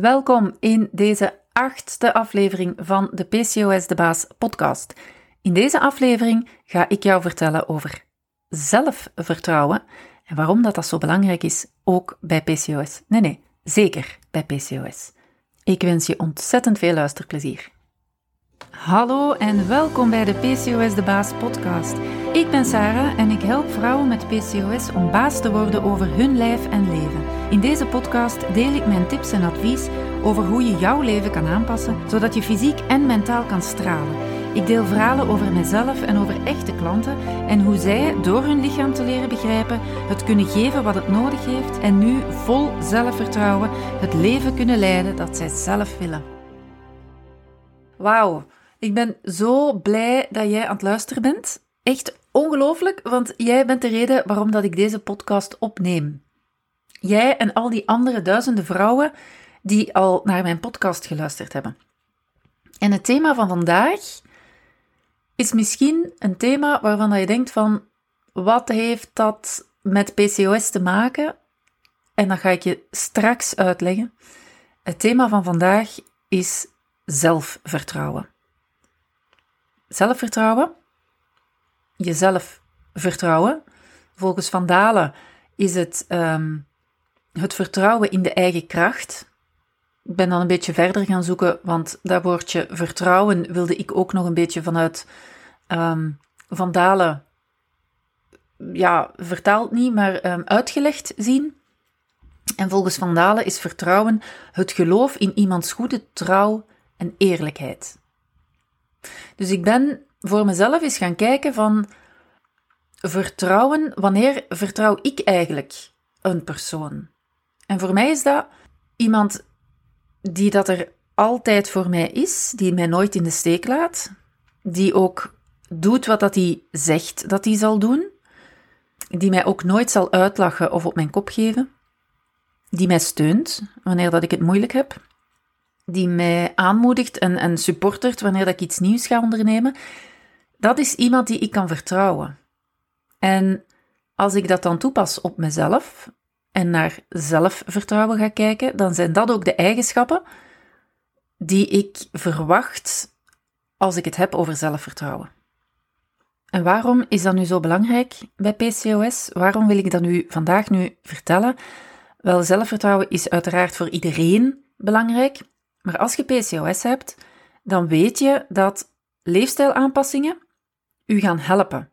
Welkom in deze achtste aflevering van de PCOS de Baas podcast. In deze aflevering ga ik jou vertellen over zelfvertrouwen en waarom dat, dat zo belangrijk is, ook bij PCOS. Nee, nee, zeker bij PCOS. Ik wens je ontzettend veel luisterplezier. Hallo en welkom bij de PCOS de Baas podcast. Ik ben Sarah en ik help vrouwen met PCOS om baas te worden over hun lijf en leven. In deze podcast deel ik mijn tips en advies over hoe je jouw leven kan aanpassen, zodat je fysiek en mentaal kan stralen. Ik deel verhalen over mezelf en over echte klanten en hoe zij, door hun lichaam te leren begrijpen, het kunnen geven wat het nodig heeft en nu vol zelfvertrouwen het leven kunnen leiden dat zij zelf willen. Wauw, ik ben zo blij dat jij aan het luisteren bent. Echt ongelooflijk, want jij bent de reden waarom dat ik deze podcast opneem. Jij en al die andere duizenden vrouwen die al naar mijn podcast geluisterd hebben. En het thema van vandaag is misschien een thema waarvan dat je denkt van wat heeft dat met PCOS te maken? En dat ga ik je straks uitleggen. Het thema van vandaag is zelfvertrouwen. Zelfvertrouwen, jezelf vertrouwen. Volgens Van Dalen is het um, het vertrouwen in de eigen kracht. Ik ben dan een beetje verder gaan zoeken, want dat woordje vertrouwen wilde ik ook nog een beetje vanuit um, Van Dalen, ja, vertaald niet, maar um, uitgelegd zien. En volgens Van Dalen is vertrouwen het geloof in iemands goede trouw en eerlijkheid. Dus ik ben voor mezelf eens gaan kijken van vertrouwen, wanneer vertrouw ik eigenlijk een persoon? En voor mij is dat iemand die dat er altijd voor mij is, die mij nooit in de steek laat, die ook doet wat dat hij zegt dat hij zal doen, die mij ook nooit zal uitlachen of op mijn kop geven, die mij steunt wanneer dat ik het moeilijk heb, die mij aanmoedigt en, en supportert wanneer ik iets nieuws ga ondernemen, dat is iemand die ik kan vertrouwen. En als ik dat dan toepas op mezelf en naar zelfvertrouwen ga kijken, dan zijn dat ook de eigenschappen die ik verwacht als ik het heb over zelfvertrouwen. En waarom is dat nu zo belangrijk bij PCOS? Waarom wil ik dat nu vandaag nu vertellen? Wel, zelfvertrouwen is uiteraard voor iedereen belangrijk, maar als je PCOS hebt, dan weet je dat leefstijlaanpassingen u gaan helpen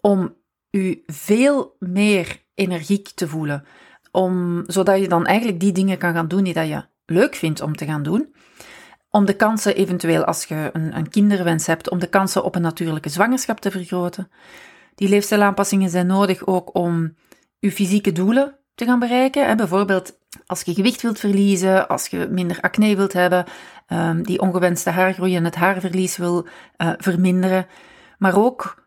om u veel meer energiek te voelen, om, zodat je dan eigenlijk die dingen kan gaan doen die dat je leuk vindt om te gaan doen. Om de kansen eventueel, als je een, een kinderwens hebt, om de kansen op een natuurlijke zwangerschap te vergroten. Die leefstijlaanpassingen zijn nodig ook om je fysieke doelen te gaan bereiken. Bijvoorbeeld als je gewicht wilt verliezen, als je minder acne wilt hebben, um, die ongewenste haargroei en het haarverlies wil uh, verminderen. Maar ook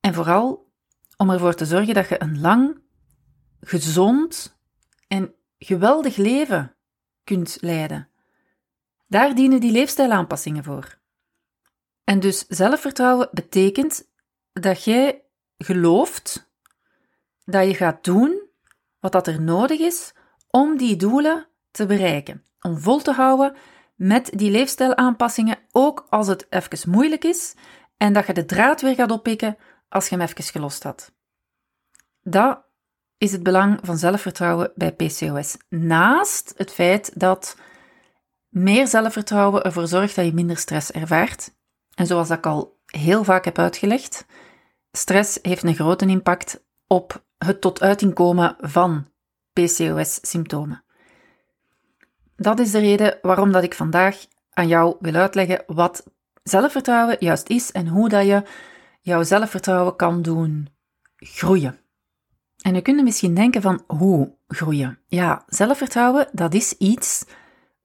en vooral om ervoor te zorgen dat je een lang, gezond en geweldig leven kunt leiden. Daar dienen die leefstijlaanpassingen voor. En dus zelfvertrouwen betekent dat jij gelooft dat je gaat doen wat dat er nodig is om die doelen te bereiken. Om vol te houden met die leefstijlaanpassingen, ook als het even moeilijk is, en dat je de draad weer gaat oppikken als je hem even gelost had. Dat is het belang van zelfvertrouwen bij PCOS. Naast het feit dat meer zelfvertrouwen ervoor zorgt dat je minder stress ervaart. En zoals ik al heel vaak heb uitgelegd, stress heeft een grote impact op het tot uiting komen van PCOS-symptomen. Dat is de reden waarom dat ik vandaag aan jou wil uitleggen wat zelfvertrouwen juist is en hoe dat je jouw zelfvertrouwen kan doen groeien. En je kunt misschien denken van hoe groeien? Ja, zelfvertrouwen, dat is iets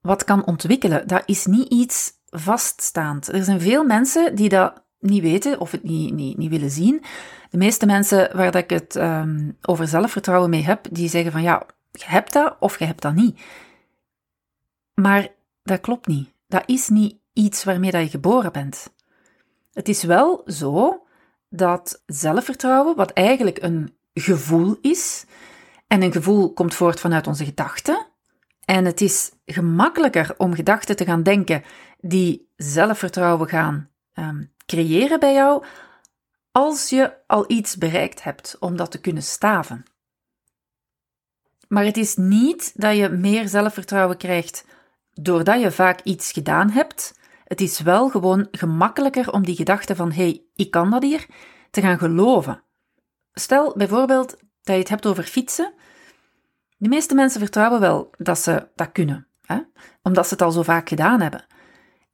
wat kan ontwikkelen. Dat is niet iets vaststaand. Er zijn veel mensen die dat niet weten of het niet, niet, willen zien. De meeste mensen waar dat ik het um, over zelfvertrouwen mee heb, die zeggen van ja, je hebt dat of je hebt dat niet. Maar dat klopt niet. Dat is niet iets waarmee dat je geboren bent. Het is wel zo dat zelfvertrouwen, wat eigenlijk een gevoel is, en een gevoel komt voort vanuit onze gedachten, En het is gemakkelijker om gedachten te gaan denken die zelfvertrouwen gaan um, creëren bij jou, als je al iets bereikt hebt om dat te kunnen staven. Maar het is niet dat je meer zelfvertrouwen krijgt doordat je vaak iets gedaan hebt. Het is wel gewoon gemakkelijker om die gedachte van hé, hey, ik kan dat hier, te gaan geloven. Stel bijvoorbeeld dat je het hebt over fietsen. De meeste mensen vertrouwen wel dat ze dat kunnen, hè? omdat ze het al zo vaak gedaan hebben.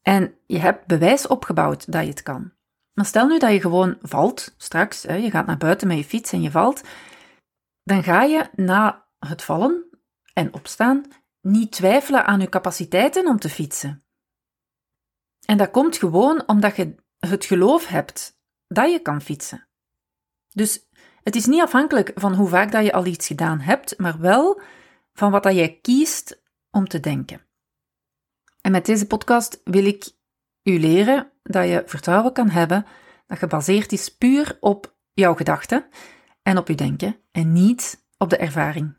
En je hebt bewijs opgebouwd dat je het kan. Maar stel nu dat je gewoon valt, straks, hè, je gaat naar buiten met je fiets en je valt, dan ga je na het vallen en opstaan niet twijfelen aan je capaciteiten om te fietsen. En dat komt gewoon omdat je het geloof hebt dat je kan fietsen. Dus het is niet afhankelijk van hoe vaak dat je al iets gedaan hebt, maar wel van wat dat jij kiest om te denken. En met deze podcast wil ik u leren dat je vertrouwen kan hebben dat gebaseerd is puur op jouw gedachten en op je denken en niet op de ervaring.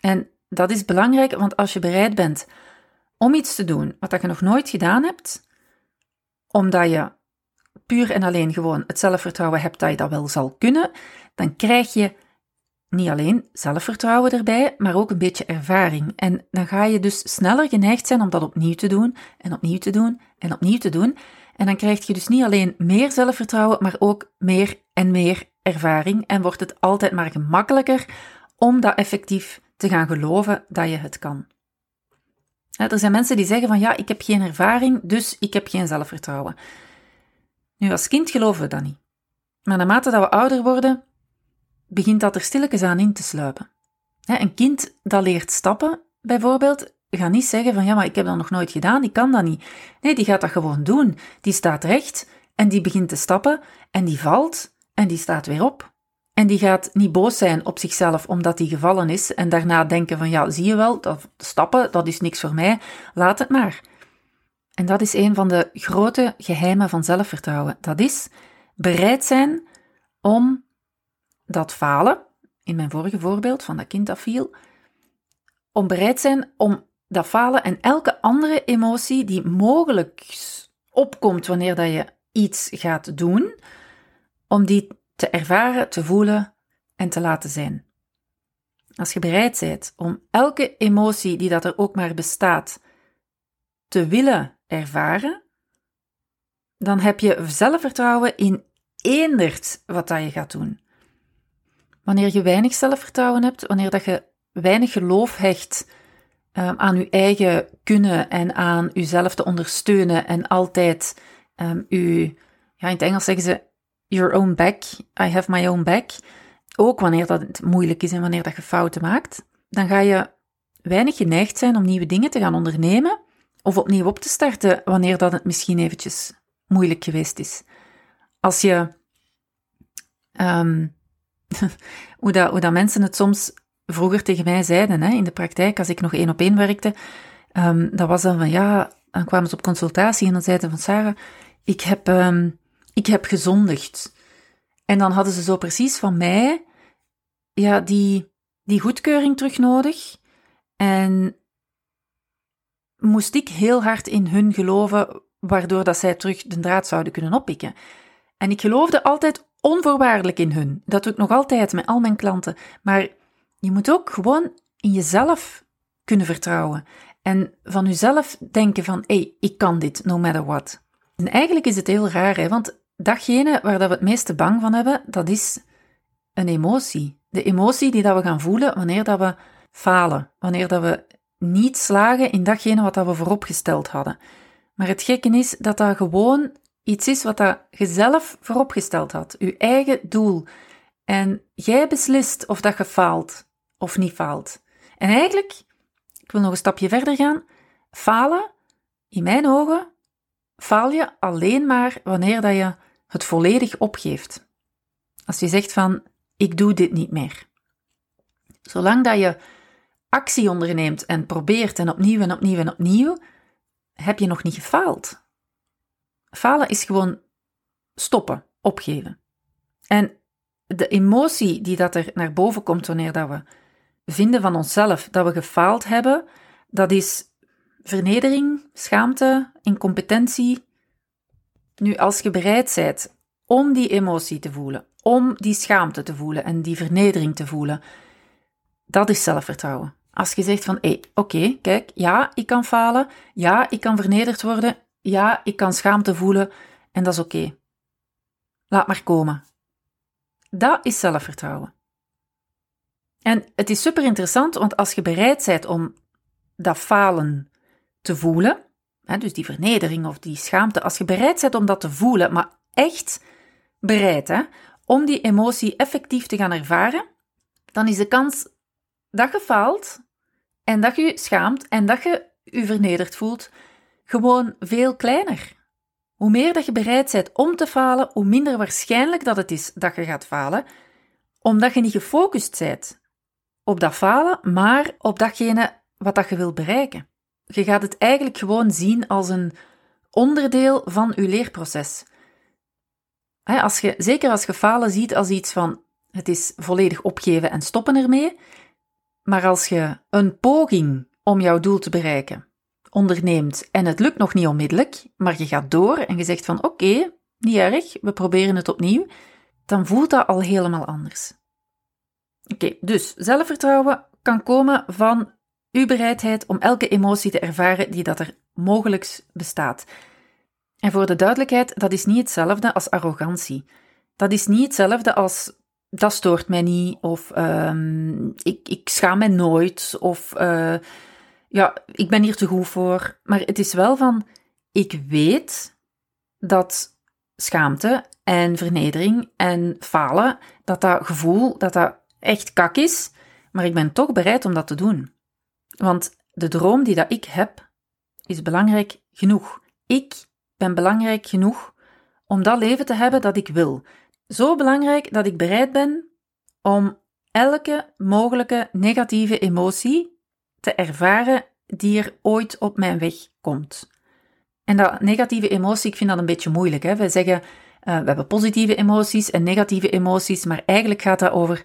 En dat is belangrijk, want als je bereid bent om iets te doen wat je nog nooit gedaan hebt, omdat je puur en alleen gewoon het zelfvertrouwen hebt dat je dat wel zal kunnen, dan krijg je niet alleen zelfvertrouwen erbij, maar ook een beetje ervaring. En dan ga je dus sneller geneigd zijn om dat opnieuw te doen, en opnieuw te doen, en opnieuw te doen. En dan krijg je dus niet alleen meer zelfvertrouwen, maar ook meer en meer ervaring. En wordt het altijd maar gemakkelijker om dat effectief te gaan geloven dat je het kan. Er zijn mensen die zeggen van ja, ik heb geen ervaring, dus ik heb geen zelfvertrouwen. Nu, als kind geloven we dat niet. Maar naarmate dat we ouder worden, begint dat er stilletjes aan in te sluipen. Een kind dat leert stappen, bijvoorbeeld, gaat niet zeggen van ja, maar ik heb dat nog nooit gedaan, ik kan dat niet. Nee, die gaat dat gewoon doen. Die staat recht en die begint te stappen en die valt en die staat weer op. En die gaat niet boos zijn op zichzelf omdat hij gevallen is en daarna denken van ja, zie je wel, dat stappen, dat is niks voor mij, laat het maar. En dat is een van de grote geheimen van zelfvertrouwen. Dat is bereid zijn om dat falen, in mijn vorige voorbeeld van dat kind dat viel, om bereid zijn om dat falen en elke andere emotie die mogelijk opkomt wanneer dat je iets gaat doen, om die te ervaren, te voelen en te laten zijn. Als je bereid bent om elke emotie die dat er ook maar bestaat te willen ervaren, dan heb je zelfvertrouwen in eendert wat dat je gaat doen. Wanneer je weinig zelfvertrouwen hebt, wanneer dat je weinig geloof hecht um, aan je eigen kunnen en aan jezelf te ondersteunen en altijd um, u, ja, in het Engels zeggen ze your own back, I have my own back. Ook wanneer dat het moeilijk is en wanneer dat je fouten maakt, dan ga je weinig geneigd zijn om nieuwe dingen te gaan ondernemen of opnieuw op te starten wanneer dat het misschien eventjes moeilijk geweest is. Als je, um, hoe, dat, mensen het soms vroeger tegen mij zeiden, hè, in de praktijk, als ik nog één op één werkte, um, dat was dan van ja, dan kwamen ze op consultatie en dan zeiden van Sarah, ik heb, um, ik heb gezondigd. En dan hadden ze zo precies van mij, ja, die, die goedkeuring terug nodig. En moest ik heel hard in hun geloven, waardoor dat zij terug de draad zouden kunnen oppikken. En ik geloofde altijd onvoorwaardelijk in hun. Dat doe ik nog altijd met al mijn klanten. Maar je moet ook gewoon in jezelf kunnen vertrouwen. En van jezelf denken van, hé, hey, ik kan dit, no matter what. En eigenlijk is het heel raar, hè, want datgene waar dat we het meeste bang van hebben, dat is een emotie. De emotie die dat we gaan voelen wanneer dat we falen, wanneer dat we niet slagen in datgene wat dat we vooropgesteld hadden. Maar het gekke is dat dat gewoon iets is wat je zelf vooropgesteld had, je eigen doel. En jij beslist of dat je faalt of niet faalt. En eigenlijk, ik wil nog een stapje verder gaan, falen, in mijn ogen, faal je alleen maar wanneer dat je het volledig opgeeft. Als je zegt van, ik doe dit niet meer. Zolang dat je actie onderneemt en probeert en opnieuw en opnieuw en opnieuw, heb je nog niet gefaald. Falen is gewoon stoppen, opgeven. En de emotie die dat er naar boven komt wanneer dat we vinden van onszelf dat we gefaald hebben, dat is vernedering, schaamte, incompetentie. Nu, als je bereid bent om die emotie te voelen, om die schaamte te voelen en die vernedering te voelen, dat is zelfvertrouwen. Als je zegt van, hé, oké, kijk, ja, ik kan falen, ja, ik kan vernederd worden, ja, ik kan schaamte voelen en dat is oké. Laat maar komen. Dat is zelfvertrouwen. En het is super interessant, want als je bereid bent om dat falen te voelen, hè, dus die vernedering of die schaamte, als je bereid bent om dat te voelen, maar echt bereid hè, om die emotie effectief te gaan ervaren, dan is de kans dat je faalt en dat je je schaamt en dat je je vernederd voelt gewoon veel kleiner. Hoe meer dat je bereid bent om te falen, hoe minder waarschijnlijk dat het is dat je gaat falen, omdat je niet gefocust bent op dat falen, maar op datgene wat dat je wilt bereiken. Je gaat het eigenlijk gewoon zien als een onderdeel van je leerproces. Als je, zeker als je falen ziet als iets van het is volledig opgeven en stoppen ermee, maar als je een poging om jouw doel te bereiken onderneemt en het lukt nog niet onmiddellijk, maar je gaat door en je zegt van oké, niet erg, we proberen het opnieuw, dan voelt dat al helemaal anders. Oké, dus zelfvertrouwen kan komen van uw bereidheid om elke emotie te ervaren die dat er mogelijk bestaat. En voor de duidelijkheid, dat is niet hetzelfde als arrogantie. Dat is niet hetzelfde als dat stoort mij niet, of um, ik, ik schaam mij nooit, of uh, ja, ik ben hier te goed voor. Maar het is wel van, ik weet dat schaamte en vernedering en falen, dat dat gevoel, dat dat echt kak is, maar ik ben toch bereid om dat te doen. Want de droom die dat ik heb, is belangrijk genoeg. Ik ben belangrijk genoeg om dat leven te hebben dat ik wil. Zo belangrijk dat ik bereid ben om elke mogelijke negatieve emotie te ervaren die er ooit op mijn weg komt. En dat negatieve emotie, ik vind dat een beetje moeilijk. Hè? We zeggen, uh, we hebben positieve emoties en negatieve emoties, maar eigenlijk gaat dat over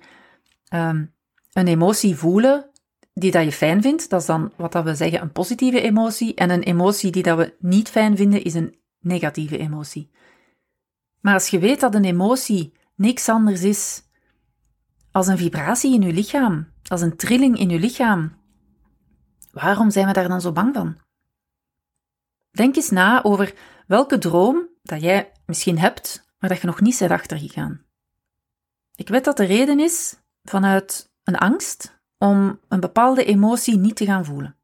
um, een emotie voelen die dat je fijn vindt. Dat is dan wat dat we zeggen een positieve emotie. En een emotie die dat we niet fijn vinden, is een negatieve emotie. Maar als je weet dat een emotie niks anders is als een vibratie in je lichaam, als een trilling in je lichaam, waarom zijn we daar dan zo bang van? Denk eens na over welke droom dat jij misschien hebt, maar dat je nog niet bent achtergegaan. Ik weet dat de reden is vanuit een angst om een bepaalde emotie niet te gaan voelen.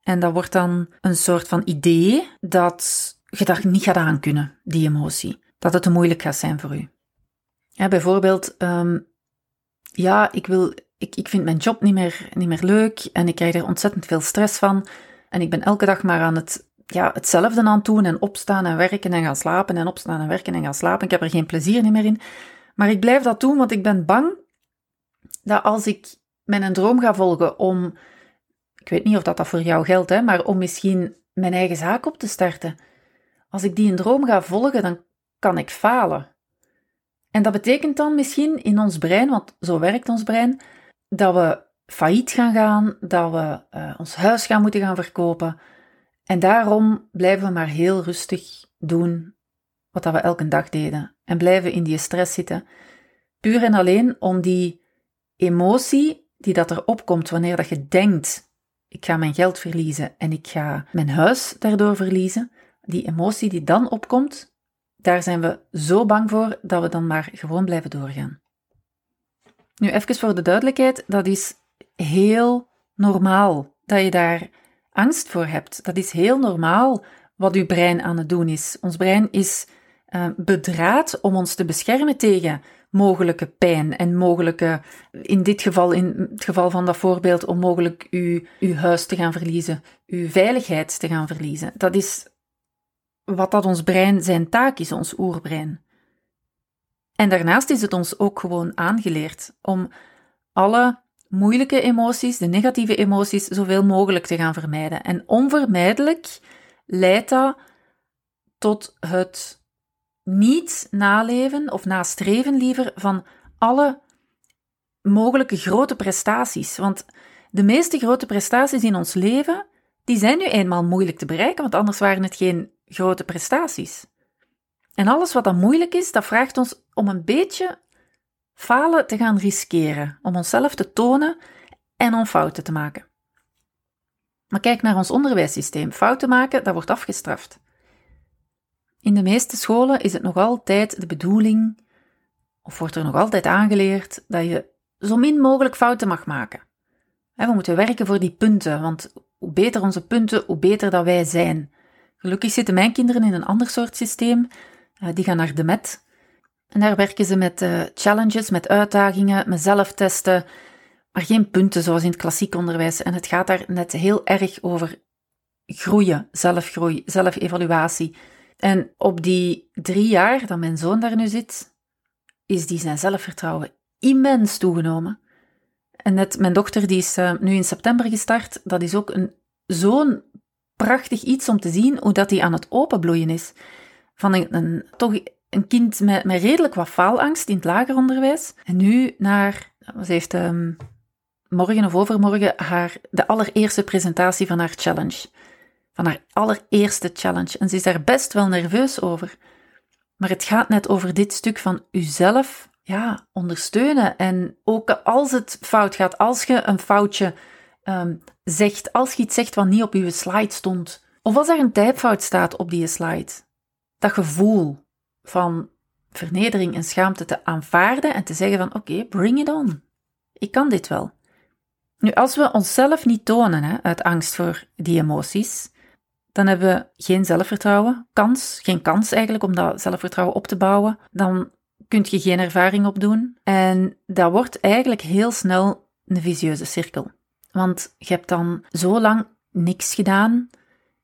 En dat wordt dan een soort van idee dat je dat niet gaat aankunnen, die emotie. Dat het te moeilijk gaat zijn voor u. Ja, bijvoorbeeld, um, ja, ik, wil, ik, ik vind mijn job niet meer, niet meer leuk en ik krijg er ontzettend veel stress van. En ik ben elke dag maar aan het, ja, hetzelfde aan het doen en opstaan en werken en gaan slapen en opstaan en werken en gaan slapen. Ik heb er geen plezier meer in. Maar ik blijf dat doen, want ik ben bang dat als ik mijn droom ga volgen om, ik weet niet of dat, dat voor jou geldt, hè, maar om misschien mijn eigen zaak op te starten. Als ik die een droom ga volgen, dan kan ik falen. En dat betekent dan misschien in ons brein, want zo werkt ons brein, dat we failliet gaan gaan, dat we uh, ons huis gaan moeten gaan verkopen. En daarom blijven we maar heel rustig doen wat dat we elke dag deden. En blijven in die stress zitten. Puur en alleen om die emotie die dat er opkomt wanneer dat je denkt, ik ga mijn geld verliezen en ik ga mijn huis daardoor verliezen, die emotie die dan opkomt, daar zijn we zo bang voor dat we dan maar gewoon blijven doorgaan. Nu, even voor de duidelijkheid, dat is heel normaal dat je daar angst voor hebt. Dat is heel normaal wat uw brein aan het doen is. Ons brein is uh, bedraad om ons te beschermen tegen mogelijke pijn en mogelijke, in dit geval, in het geval van dat voorbeeld, om mogelijk uw, uw huis te gaan verliezen, uw veiligheid te gaan verliezen. Dat is wat dat ons brein zijn taak is, ons oerbrein. En daarnaast is het ons ook gewoon aangeleerd om alle moeilijke emoties, de negatieve emoties, zoveel mogelijk te gaan vermijden. En onvermijdelijk leidt dat tot het niet naleven of nastreven liever van alle mogelijke grote prestaties. Want de meeste grote prestaties in ons leven, die zijn nu eenmaal moeilijk te bereiken, want anders waren het geen grote prestaties. En alles wat dan moeilijk is, dat vraagt ons om een beetje falen te gaan riskeren, om onszelf te tonen en om fouten te maken. Maar kijk naar ons onderwijssysteem. Fouten maken, dat wordt afgestraft. In de meeste scholen is het nog altijd de bedoeling, of wordt er nog altijd aangeleerd, dat je zo min mogelijk fouten mag maken. We moeten werken voor die punten, want hoe beter onze punten, hoe beter dat wij zijn. Gelukkig zitten mijn kinderen in een ander soort systeem. Eh, die gaan naar de MET. En daar werken ze met eh, challenges, met uitdagingen, met zelftesten, maar geen punten zoals in het klassiek onderwijs. En het gaat daar net heel erg over groeien, zelfgroei, zelfevaluatie. En op die drie jaar dat mijn zoon daar nu zit, is die zijn zelfvertrouwen immens toegenomen. En net mijn dochter, die is uh, nu in september gestart, dat is ook zo'n prachtig iets om te zien hoe dat die aan het openbloeien is. Van een, toch een kind met, met redelijk wat faalangst in het lager onderwijs. En nu naar, ze heeft um, morgen of overmorgen haar, de allereerste presentatie van haar challenge. Van haar allereerste challenge. En ze is daar best wel nerveus over. Maar het gaat net over dit stuk van uzelf ja, ondersteunen. En ook als het fout gaat, als je een foutje um, zegt, als je iets zegt wat niet op je slide stond, of als er een typfout staat op die slide, dat gevoel van vernedering en schaamte te aanvaarden en te zeggen van oké, bring it on. Ik kan dit wel. Nu, als we onszelf niet tonen hè, uit angst voor die emoties, dan hebben we geen zelfvertrouwen, kans, geen kans eigenlijk om dat zelfvertrouwen op te bouwen. Dan kun je geen ervaring opdoen en dat wordt eigenlijk heel snel een visieuze cirkel. Want je hebt dan zo lang niks gedaan,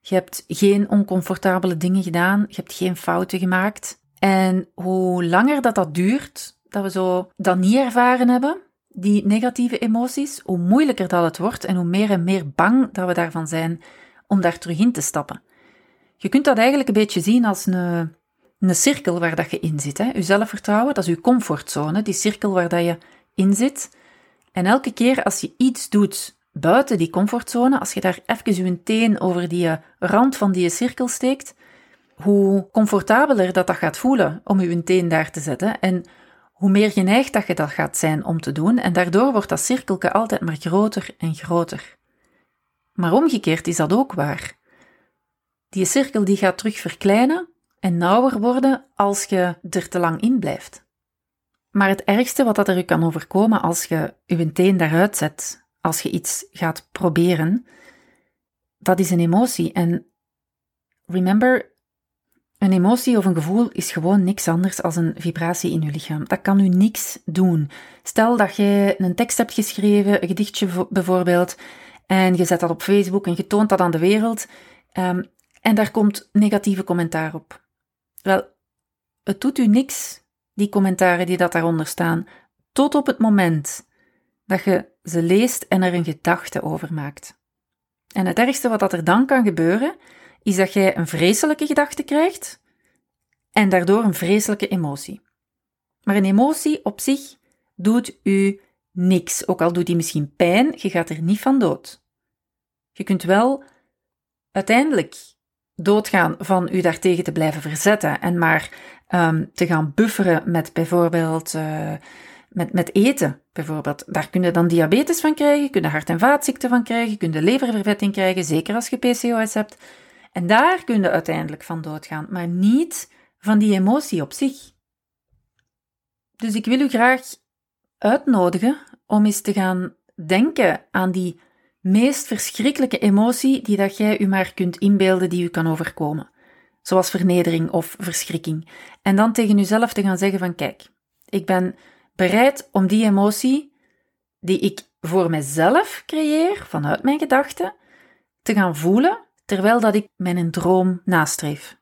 je hebt geen oncomfortabele dingen gedaan, je hebt geen fouten gemaakt. En hoe langer dat dat duurt, dat we zo dat niet ervaren hebben, die negatieve emoties, hoe moeilijker dat het wordt en hoe meer en meer bang dat we daarvan zijn om daar terug in te stappen. Je kunt dat eigenlijk een beetje zien als een, een cirkel waar dat je in zit. Hè. Je zelfvertrouwen, dat is je comfortzone, die cirkel waar dat je in zit. En elke keer als je iets doet buiten die comfortzone, als je daar even je teen over die rand van die cirkel steekt, hoe comfortabeler dat dat gaat voelen om je teen daar te zetten en hoe meer geneigd dat je dat gaat zijn om te doen en daardoor wordt dat cirkelke altijd maar groter en groter. Maar omgekeerd is dat ook waar. Die cirkel die gaat terug verkleinen en nauwer worden als je er te lang in blijft. Maar het ergste wat dat er u kan overkomen als je je teen daaruit zet, als je iets gaat proberen, dat is een emotie. En remember, een emotie of een gevoel is gewoon niks anders dan een vibratie in je lichaam. Dat kan u niks doen. Stel dat je een tekst hebt geschreven, een gedichtje bijvoorbeeld, en je zet dat op Facebook en je toont dat aan de wereld, um, en daar komt negatieve commentaar op. Wel, het doet u niks, die commentaren die dat daaronder staan, tot op het moment dat je ze leest en er een gedachte over maakt. En het ergste wat dat er dan kan gebeuren, is dat jij een vreselijke gedachte krijgt en daardoor een vreselijke emotie. Maar een emotie op zich doet u niks, ook al doet die misschien pijn, je gaat er niet van dood. Je kunt wel uiteindelijk doodgaan van u daartegen te blijven verzetten en maar um, te gaan bufferen met bijvoorbeeld uh, met, met eten. Bijvoorbeeld. Daar kun je dan diabetes van krijgen, kun je hart- en vaatziekten van krijgen, kun je leververvetting krijgen, zeker als je PCOS hebt. En daar kun je uiteindelijk van doodgaan, maar niet van die emotie op zich. Dus ik wil u graag uitnodigen om eens te gaan denken aan die meest verschrikkelijke emotie die dat jij u maar kunt inbeelden die u kan overkomen. Zoals vernedering of verschrikking. En dan tegen uzelf te gaan zeggen van kijk, ik ben bereid om die emotie die ik voor mezelf creëer vanuit mijn gedachten te gaan voelen terwijl dat ik mijn droom nastreef.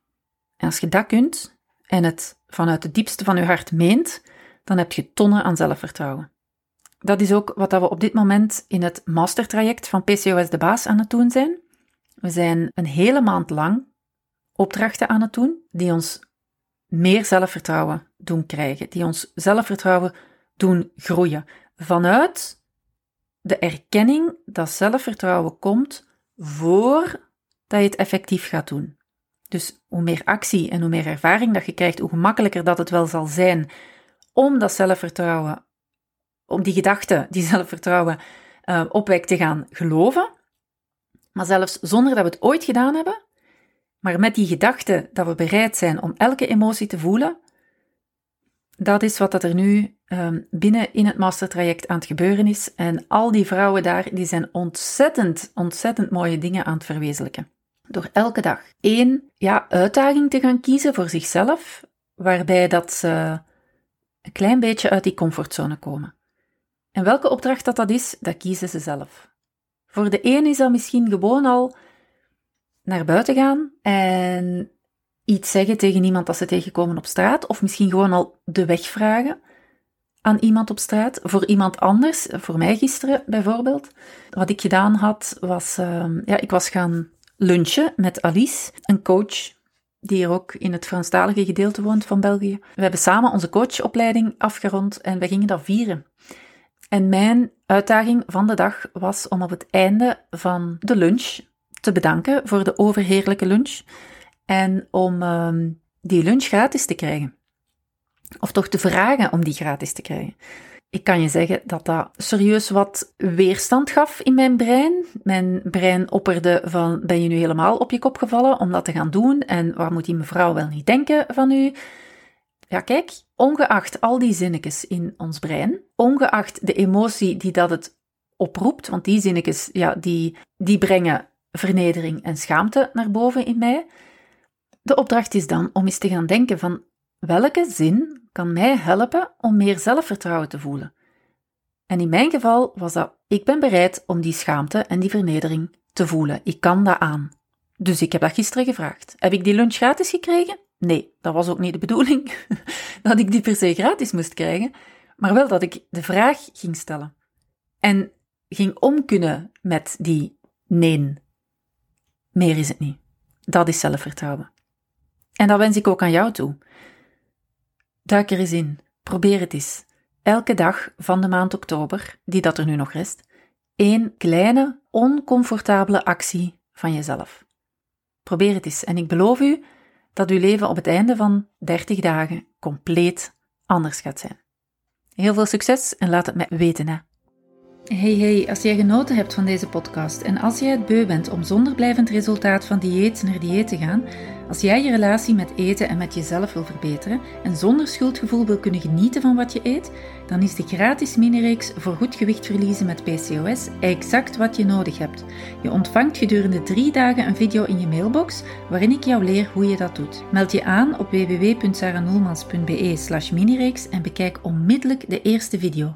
En als je dat kunt en het vanuit het diepste van je hart meent, dan heb je tonnen aan zelfvertrouwen. Dat is ook wat we op dit moment in het mastertraject van PCOS de Baas aan het doen zijn. We zijn een hele maand lang opdrachten aan het doen die ons meer zelfvertrouwen doen krijgen, die ons zelfvertrouwen doen groeien. vanuit de erkenning dat zelfvertrouwen komt voordat je het effectief gaat doen. Dus hoe meer actie en hoe meer ervaring dat je krijgt, hoe gemakkelijker dat het wel zal zijn om dat zelfvertrouwen, om die gedachte, die zelfvertrouwen uh, opwekt te gaan geloven. Maar zelfs zonder dat we het ooit gedaan hebben, maar met die gedachte dat we bereid zijn om elke emotie te voelen, dat is wat er nu um, binnen in het mastertraject aan het gebeuren is. En al die vrouwen daar, die zijn ontzettend, ontzettend mooie dingen aan het verwezenlijken. Door elke dag één ja, uitdaging te gaan kiezen voor zichzelf, waarbij dat ze een klein beetje uit die comfortzone komen. En welke opdracht dat, dat is, dat kiezen ze zelf. Voor de een is dat misschien gewoon al naar buiten gaan en iets zeggen tegen iemand dat ze tegenkomen op straat, of misschien gewoon al de weg vragen aan iemand op straat. Voor iemand anders, voor mij gisteren bijvoorbeeld, wat ik gedaan had, was, uh, ja, ik was gaan lunchen met Alice, een coach die hier ook in het Franstalige gedeelte woont van België. We hebben samen onze coachopleiding afgerond en we gingen dat vieren. En mijn uitdaging van de dag was om op het einde van de lunch te bedanken voor de overheerlijke lunch en om um, die lunch gratis te krijgen. Of toch te vragen om die gratis te krijgen. Ik kan je zeggen dat dat serieus wat weerstand gaf in mijn brein. Mijn brein opperde van, ben je nu helemaal op je kop gevallen om dat te gaan doen? En waar moet die mevrouw wel niet denken van u? Ja, kijk, ongeacht al die zinnetjes in ons brein, ongeacht de emotie die dat het oproept, want die zinnetjes, ja, die, die brengen vernedering en schaamte naar boven in mij. De opdracht is dan om eens te gaan denken van welke zin kan mij helpen om meer zelfvertrouwen te voelen. En in mijn geval was dat ik ben bereid om die schaamte en die vernedering te voelen. Ik kan dat aan. Dus ik heb dat gisteren gevraagd. Heb ik die lunch gratis gekregen? Nee, dat was ook niet de bedoeling dat ik die per se gratis moest krijgen, maar wel dat ik de vraag ging stellen. En ging om kunnen met die nee. Meer is het niet. Dat is zelfvertrouwen. En dat wens ik ook aan jou toe. Duik er eens in. Probeer het eens. Elke dag van de maand oktober, die dat er nu nog rest, één kleine, oncomfortabele actie van jezelf. Probeer het eens en ik beloof u dat uw leven op het einde van 30 dagen compleet anders gaat zijn. Heel veel succes en laat het mij weten. Hè. Hey hey, als jij genoten hebt van deze podcast en als jij het beu bent om zonder blijvend resultaat van dieet naar dieet te gaan, als jij je relatie met eten en met jezelf wil verbeteren en zonder schuldgevoel wil kunnen genieten van wat je eet, dan is de gratis mini-reeks voor goed gewicht verliezen met PCOS exact wat je nodig hebt. Je ontvangt gedurende drie dagen een video in je mailbox waarin ik jou leer hoe je dat doet. Meld je aan op www.saranoelmans.be slash minireeks en bekijk onmiddellijk de eerste video.